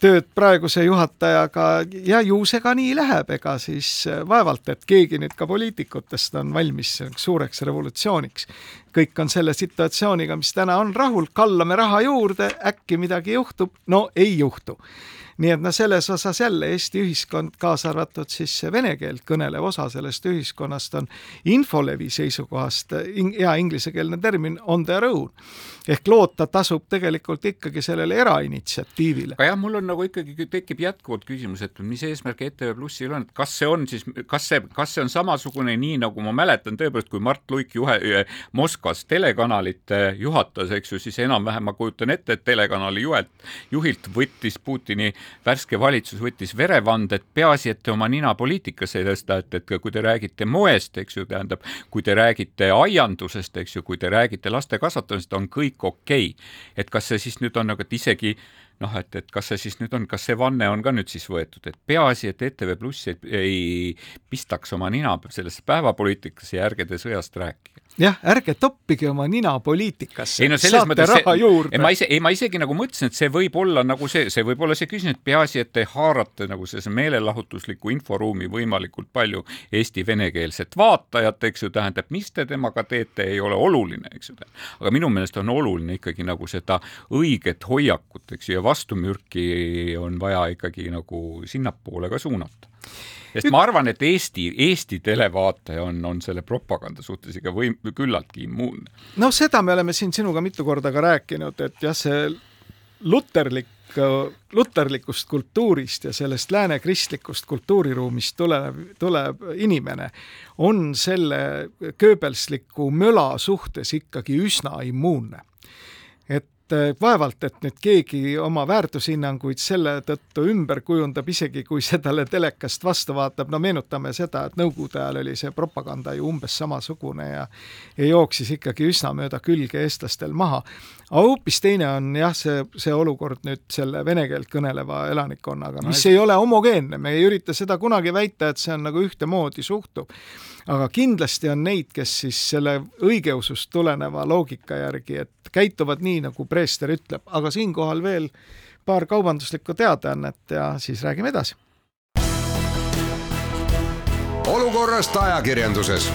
tööd praeguse juhatajaga ja ju see ka nii läheb, ega siis äh, vaevalt, et keegi nüüd ka poliitikutest on valmis suureks revolutsiooniks. kõik on selle situatsiooniga, mis täna on, rahul, kallame raha juurde, äkki midagi juhtub, no ei juhtu nii et noh, selles osas jälle Eesti ühiskond, kaasa arvatud siis vene keelt kõnelev osa sellest ühiskonnast on infolevi seisukohast in, hea inglisekeelne termin on their own ehk loota tasub tegelikult ikkagi sellele erainitsiatiivile. aga jah, mul on nagu ikkagi tekib jätkuvalt küsimus, et mis eesmärk ETV Plussil on, et kas see on siis, kas see, kas see on samasugune, nii nagu ma mäletan tõepoolest, kui Mart Luik juhe, Moskvas telekanalit juhatas, eks ju, siis enam-vähem ma kujutan ette, et telekanali juhelt, juhilt võttis Putini värske valitsus võttis verevande, et peaasi, et te oma nina poliitikasse ei tõsta, et, et kui te räägite moest, eks ju, tähendab, kui te räägite aiandusest, eks ju, kui te räägite laste kasvatamisest, on kõik okei. Okay.. et kas see siis nüüd on nagu, et isegi noh, et, et kas see siis nüüd on, kas see vanne on ka nüüd siis võetud, et peaasi, et ETV Pluss ei, ei pistaks oma nina sellesse päevapoliitikasse ja ärge te sõjast rääkige jah, ärge toppige oma nina poliitikasse. ei no selles Saate mõttes ei ma ise, ei ma isegi nagu mõtlesin, et see võib olla nagu see, see võib olla see küsimus, et peaasi, et te haarate nagu sellise meelelahutusliku inforuumi võimalikult palju Eesti venekeelset vaatajat, eks ju, tähendab, mis te temaga teete, ei ole oluline, eks ju. aga minu meelest on oluline ikkagi nagu seda õiget hoiakut, eks ju, ja vastumürki on vaja ikkagi nagu sinnapoole ka suunata sest ma arvan, et Eesti, Eesti televaataja on, on selle propaganda suhtes ikka võim-, küllaltki immuunne. noh, seda me oleme siin sinuga mitu korda ka rääkinud, et jah, see luterlik luterlikust kultuurist ja sellest lääne kristlikust kultuuriruumist tulev, tulev inimene on selle kööbelsliku möla suhtes ikkagi üsna immuunne et eh, vaevalt, et nüüd keegi oma väärtushinnanguid selle tõttu ümber kujundab, isegi kui see talle telekast vastu vaatab, no meenutame seda, et Nõukogude ajal oli see propaganda ju umbes samasugune ja ja jooksis ikkagi üsna mööda külge eestlastel maha. aga hoopis teine on jah, see, see olukord nüüd selle vene keelt kõneleva elanikkonnaga, mis ei ole homogeenne, me ei ürita seda kunagi väita, et see on nagu ühtemoodi suhtub aga kindlasti on neid, kes siis selle õigeusust tuleneva loogika järgi, et käituvad nii, nagu preester ütleb, aga siinkohal veel paar kaubanduslikku teadaannet ja siis räägime edasi. olukorrast ajakirjanduses.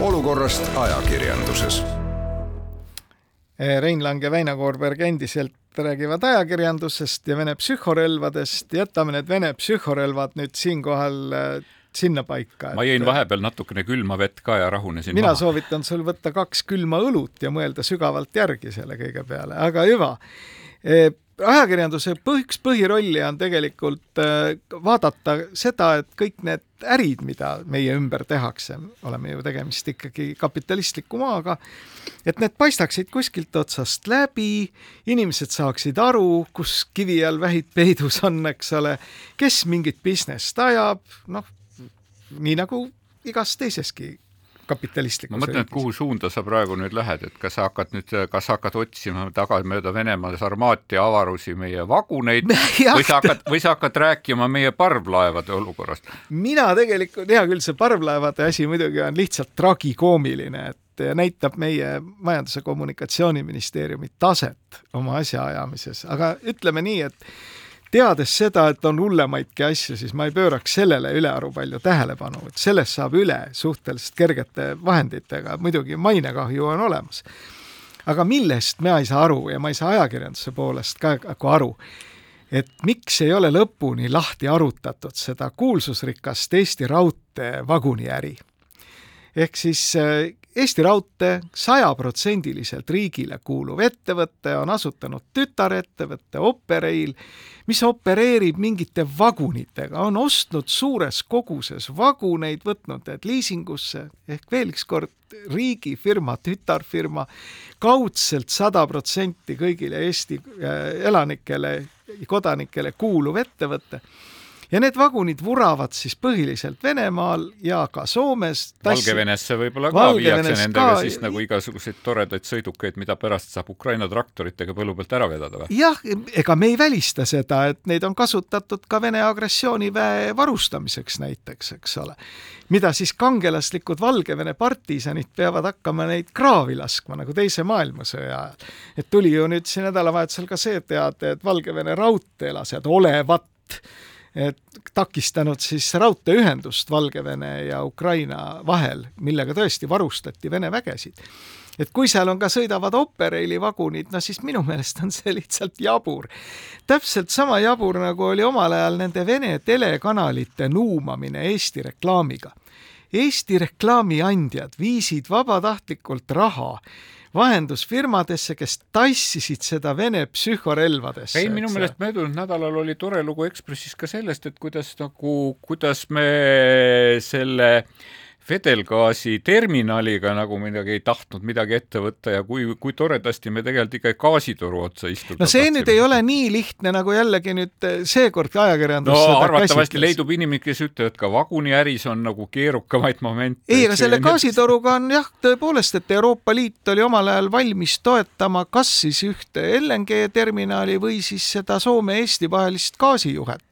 Olukorrast ajakirjanduses. Rein Lang ja Väino Koorberg endiselt räägivad ajakirjandusest ja Vene psühhorelvadest, jätame need Vene psühhorelvad nüüd siinkohal äh, sinnapaika. ma jõin vahepeal natukene külma vett ka ja rahunesin mina maha. soovitan sul võtta kaks külma õlut ja mõelda sügavalt järgi selle kõige peale, aga hüva e, ajakirjanduse üks põhirolli on tegelikult äh, vaadata seda, et kõik need ärid, mida meie ümber tehakse, oleme ju tegemist ikkagi kapitalistliku maaga, et need paistaksid kuskilt otsast läbi, inimesed saaksid aru, kus kivi all vähid peidus on, eks ole, kes mingit business't ajab, noh, nii nagu igas teiseski kapitalistlikus ma mõtlen, et kuhu suunda sa praegu nüüd lähed, et kas sa hakkad nüüd, kas sa hakkad otsima tagamööda Venemaa Sarmaatia avarusi meie vaguneid või sa hakkad, või sa hakkad rääkima meie parvlaevade olukorrast? mina tegelikult, hea küll, see parvlaevade asi muidugi on lihtsalt tragikoomiline, et näitab meie Majandus- ja Kommunikatsiooniministeeriumi taset oma asjaajamises, aga ütleme nii, et teades seda, et on hullemaidki asju, siis ma ei pööraks sellele ülearu palju tähelepanu, et sellest saab üle suhteliselt kergete vahenditega, muidugi mainekahju on olemas. aga millest mina ei saa aru ja ma ei saa ajakirjanduse poolest ka nagu aru, et miks ei ole lõpuni lahti arutatud seda kuulsusrikast Eesti Raudtee vaguniäri. ehk siis äh, Eesti Raudtee sajaprotsendiliselt riigile kuuluv ettevõte on asutanud tütarettevõtte Operail, mis opereerib mingite vagunitega, on ostnud suures koguses vaguneid, võtnud need liisingusse ehk veel ükskord riigifirma, tütarfirma, kaudselt sada protsenti kõigile Eesti äh, elanikele, kodanikele kuuluv ettevõte ja need vagunid vuravad siis põhiliselt Venemaal ja ka Soomes. Valgevenesse võib-olla ka viiakse nendega ka... siis nagu igasuguseid toredaid sõidukeid, mida pärast saab Ukraina traktoritega põllu pealt ära vedada või? jah, ega me ei välista seda, et neid on kasutatud ka Vene agressiooniväe varustamiseks näiteks, eks ole. mida siis kangelaslikud Valgevene partisanid peavad hakkama neid kraavi laskma nagu Teise maailmasõja ajal. et tuli ju nüüd siin nädalavahetusel ka see teade, et Valgevene raudteelased olevat takistanud siis raudteeühendust Valgevene ja Ukraina vahel, millega tõesti varustati Vene vägesid. et kui seal on ka, sõidavad Operaili vagunid, no siis minu meelest on see lihtsalt jabur. täpselt sama jabur, nagu oli omal ajal nende Vene telekanalite nuumamine Eesti reklaamiga. Eesti reklaamiandjad viisid vabatahtlikult raha vahendusfirmadesse, kes tassisid seda Vene psühhorelvadesse. ei, minu meelest möödunud nädalal oli tore lugu Ekspressis ka sellest, et kuidas nagu, kuidas me selle äh, vedelgaasi terminaliga nagu midagi ei tahtnud midagi ette võtta ja kui, kui toredasti me tegelikult ikka gaasitoru otsa istuda no see tahtsime. nüüd ei ole nii lihtne, nagu jällegi nüüd eh, seekord ajakirjandus no arvatavasti leidub inimesi, kes ütlevad, ka vaguniäris on nagu keerukamaid momente. ei, aga selle gaasitoruga on jah, tõepoolest, et Euroopa Liit oli omal ajal valmis toetama kas siis ühte LNG terminali või siis seda Soome-Eesti vahelist gaasijuhet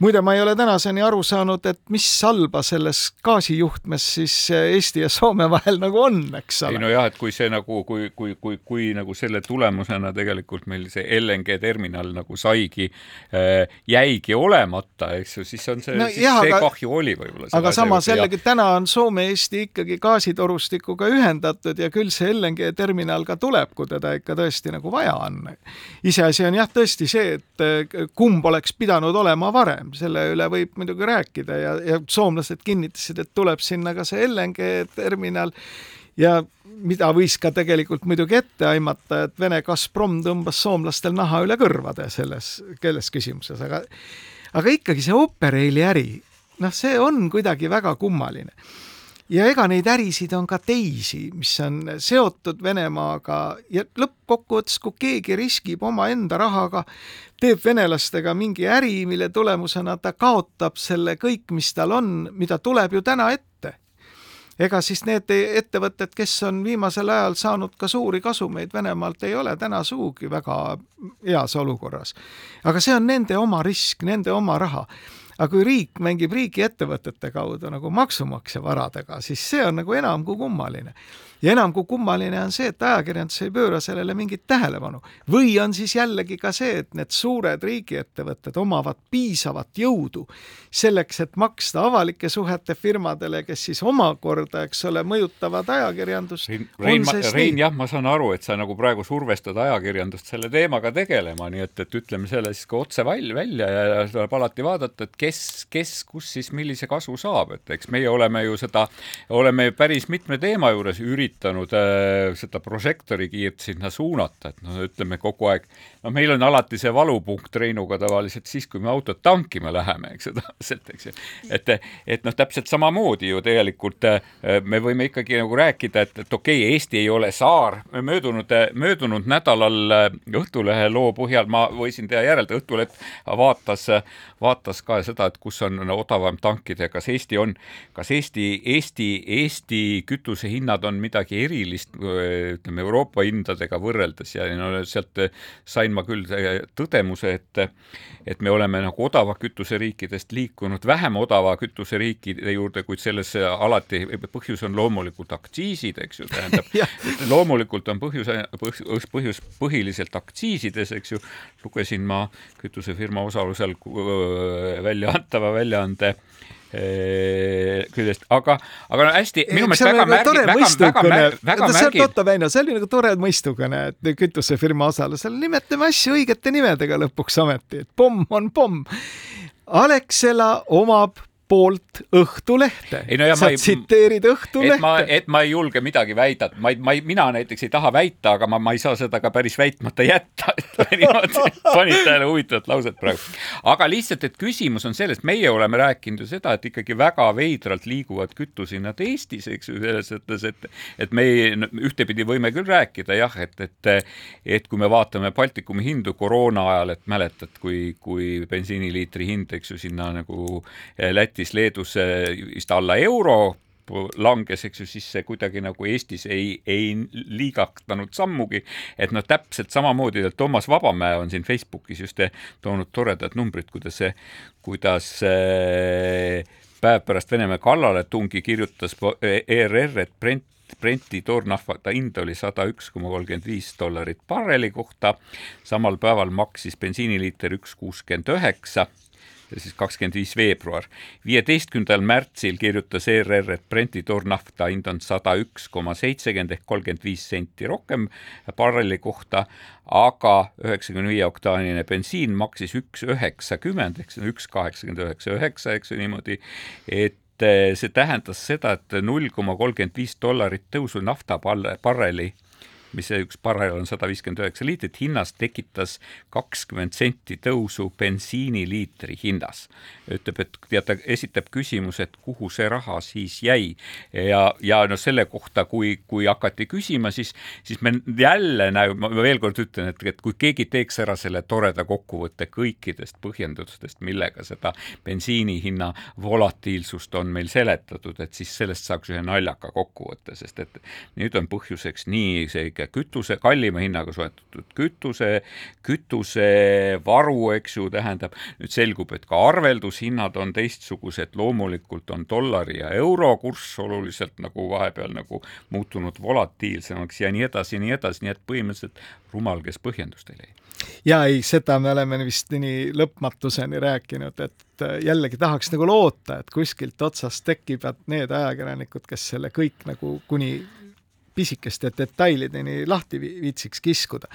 muide, ma ei ole tänaseni aru saanud, et mis halba selles gaasijuhtmes siis Eesti ja Soome vahel nagu on, eks ole. ei nojah, et kui see nagu, kui, kui, kui, kui nagu selle tulemusena tegelikult meil see LNG terminal nagu saigi äh,, jäigi olemata, eks ju, siis on see no,, siis jah, see aga, kahju oli võib-olla. aga samas jällegi täna on Soome-Eesti ikkagi gaasitorustikuga ühendatud ja küll see LNG terminal ka tuleb, kui teda ikka tõesti nagu vaja on. iseasi on jah, tõesti see, et kumb oleks pidanud olema varem selle üle võib muidugi rääkida ja, ja soomlased kinnitasid, et tuleb sinna ka see LNG terminal ja mida võis ka tegelikult muidugi ette aimata, et Vene Gazprom tõmbas soomlastel naha üle kõrvade selles, selles küsimuses, aga aga ikkagi see Operaili äri, noh, see on kuidagi väga kummaline ja ega neid ärisid on ka teisi, mis on seotud Venemaaga ja lõppkokkuvõttes, kui keegi riskib omaenda rahaga, teeb venelastega mingi äri, mille tulemusena ta kaotab selle kõik, mis tal on, mida tuleb ju täna ette. ega siis need ettevõtted, kes on viimasel ajal saanud ka suuri kasumeid Venemaalt, ei ole täna sugugi väga heas olukorras. aga see on nende oma risk, nende oma raha aga kui riik mängib riigiettevõtete kaudu nagu maksumaksja varadega, siis see on nagu enam kui kummaline ja enam kui kummaline on see, et ajakirjandus ei pööra sellele mingit tähelepanu. või on siis jällegi ka see, et need suured riigiettevõtted omavad piisavat jõudu selleks, et maksta avalike suhete firmadele, kes siis omakorda, eks ole, mõjutavad ajakirjandust. Rein, Rein, jah, ma saan aru, et sa nagu praegu survestad ajakirjandust selle teemaga tegelema, nii et, et ütleme selle siis ka otse välja, välja ja tuleb alati vaadata, et kes, kes, kus siis millise kasu saab, et eks meie oleme ju seda, oleme päris mitme teema juures üritanud üritanud äh, seda prožektorikiirt sinna suunata, et noh, ütleme kogu aeg, no meil on alati see valupunkt Reinuga tavaliselt siis, kui me autot tankima läheme, eks ju, tavaliselt, eks ju. et, et noh, täpselt samamoodi ju tegelikult äh, me võime ikkagi nagu rääkida, et, et okei okay,, Eesti ei ole saar, möödunud, möödunud nädalal äh, Õhtulehe loo põhjal ma võisin teha järelda, Õhtuleht vaatas, vaatas ka seda, et kus on odavam tankida ja kas Eesti on, kas Eesti, Eesti, Eesti kütusehinnad on midagi midagi erilist, ütleme Euroopa hindadega võrreldes ja no sealt sain ma küll tõdemuse, et et me oleme nagu odava kütuse riikidest liikunud vähem odava kütuse riikide juurde, kuid selles alati põhjus on loomulikult aktsiisid, eks ju, tähendab loomulikult on põhjus, põhjus, põhjus põhiliselt aktsiisides, eks ju, lugesin ma kütusefirma osalusel välja antava väljaande küljest, aga, aga no hästi, minu meelest väga märgi-, väga, väga, väga, märgi-. oota, Väino, see oli nagu tore mõistukõne, et kütusefirma osalusel nimetame asju õigete nimedega lõpuks ometi, et pomm on pomm. Alexela omab poolt Õhtulehte. No sa ei, tsiteerid Õhtulehte. et ma, et ei julge midagi väida, ma ei, ma ei, mina näiteks ei taha väita, aga ma, ma ei saa seda ka päris väitmata jätta, et niimoodi panid tähele huvitavat lauset praegu. aga lihtsalt, et küsimus on selles, meie oleme rääkinud ju seda, et ikkagi väga veidralt liiguvad kütusehinnad Eestis, eks ju, selles mõttes, et et me ei, ühtepidi võime küll rääkida jah, et, et et kui me vaatame Baltikumi hindu koroona ajal, et mäletad, kui, kui bensiiniliitri hind, eks ju, sinna nagu Läti Lätis, Leedus vist alla euro langes, eks ju, siis see kuidagi nagu Eestis ei, ei liigatanud sammugi, et noh, täpselt samamoodi, et Toomas Vabamäe on siin Facebookis just toonud toredad numbrid, kuidas kuidas see päev pärast Venemaa kallaletungi kirjutas ERR, et Brent Brenti toornafta hind oli sada üks koma kolmkümmend viis dollarit barreli kohta, samal päeval maksis bensiiniliiter üks kuuskümmend üheksa siis kakskümmend viis veebruar. viieteistkümnendal märtsil kirjutas ERR, et Brenti toornafta hind on sada üks koma seitsekümmend ehk kolmkümmend viis senti rohkem barreli kohta, aga üheksakümne viie oktaanine bensiin maksis üks üheksakümmend ehk see on üks kaheksakümmend üheksa üheksa, eks ju niimoodi, et see tähendas seda, et null koma kolmkümmend viis dollarit tõusu nafta barreli mis see üks barrel on sada viiskümmend üheksa liitrit, hinnas tekitas kakskümmend senti tõusu bensiiniliitri hinnas. ütleb, et teate, esitab küsimuse, et kuhu see raha siis jäi ja, ja noh, selle kohta, kui, kui hakati küsima, siis, siis me jälle näe-, ma veel kord ütlen, et, et kui keegi teeks ära selle toreda kokkuvõtte kõikidest põhjendustest, millega seda bensiini hinna volatiilsust on meil seletatud, et siis sellest saaks ühe naljaka kokkuvõtte, sest et nüüd on põhjuseks nii see kõike, kütuse, kallima hinnaga soetatud kütuse, kütusevaru, eks ju, tähendab, nüüd selgub, et ka arveldushinnad on teistsugused, loomulikult on dollari ja euro kurss oluliselt nagu vahepeal nagu muutunud volatiilsemaks ja nii edasi ja nii edasi, nii et põhimõtteliselt rumal, kes põhjendust ei leia ja ei, seda me oleme vist nii lõpmatuseni rääkinud, et jällegi tahaks nagu loota, et kuskilt otsast tekivad need ajakirjanikud, kes selle kõik nagu kuni pisikeste detailideni lahti viitsiks kiskuda.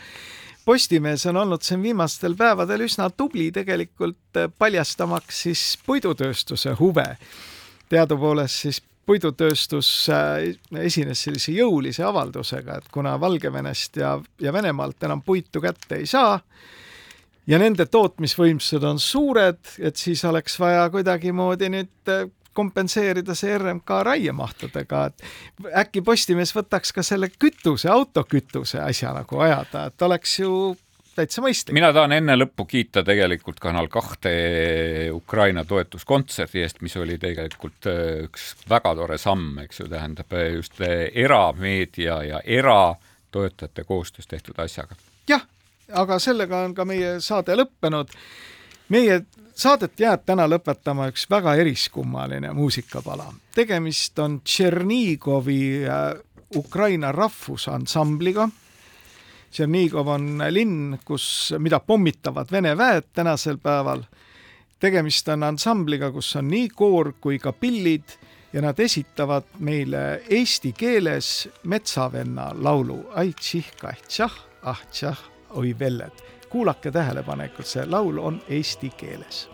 Postimees on olnud siin viimastel päevadel üsna tubli tegelikult paljastamaks siis puidutööstuse huve. teadupoolest siis puidutööstus esines sellise jõulise avaldusega, et kuna Valgevenest ja, ja Venemaalt enam puitu kätte ei saa ja nende tootmisvõimsused on suured, et siis oleks vaja kuidagimoodi nüüd kompenseerida see RMK raiemahtudega, et äkki Postimees võtaks ka selle kütuse, autokütuse asja nagu ajada, et oleks ju täitsa mõistlik. mina tahan enne lõppu kiita tegelikult Kanal kahte Ukraina toetuskontserdi eest, mis oli tegelikult äh, üks väga tore samm, eks ju, tähendab äh, just äh, erameedia ja eratoetajate koostöös tehtud asjaga. jah, aga sellega on ka meie saade lõppenud. meie saadet jääb täna lõpetama üks väga eriskummaline muusikapala. tegemist on Tšernigovi Ukraina rahvusansambliga Tšernigov on linn, kus, mida pommitavad Vene väed tänasel päeval. tegemist on ansambliga, kus on nii koor kui ka pillid ja nad esitavad meile eesti keeles Metsavenna laulu Ai tših kah tšah, ah tšah, oi velled. Kuulake tähelepanelikult, see laul on eesti keeles.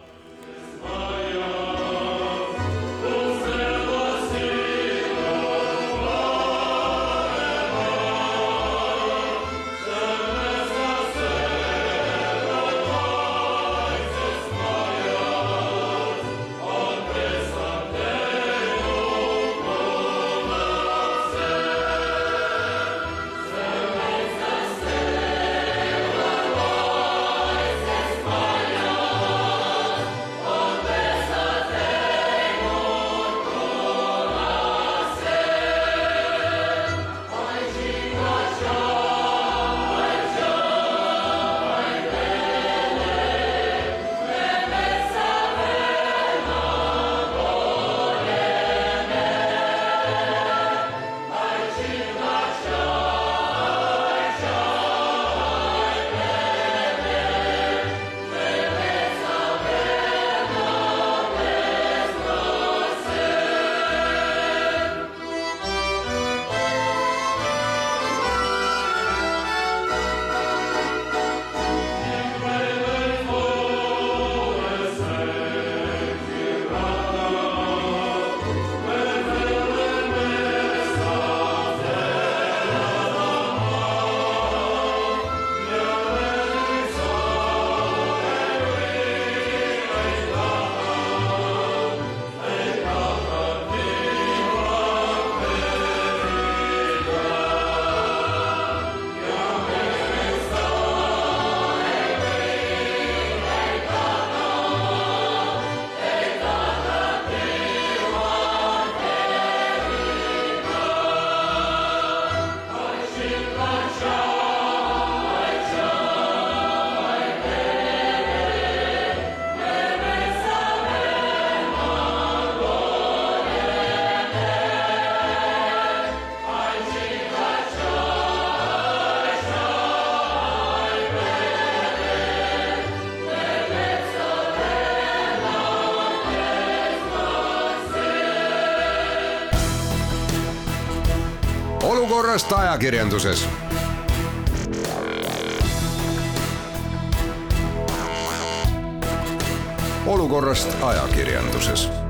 Olukorrast ajakirjanduses. olukorrast ajakirjanduses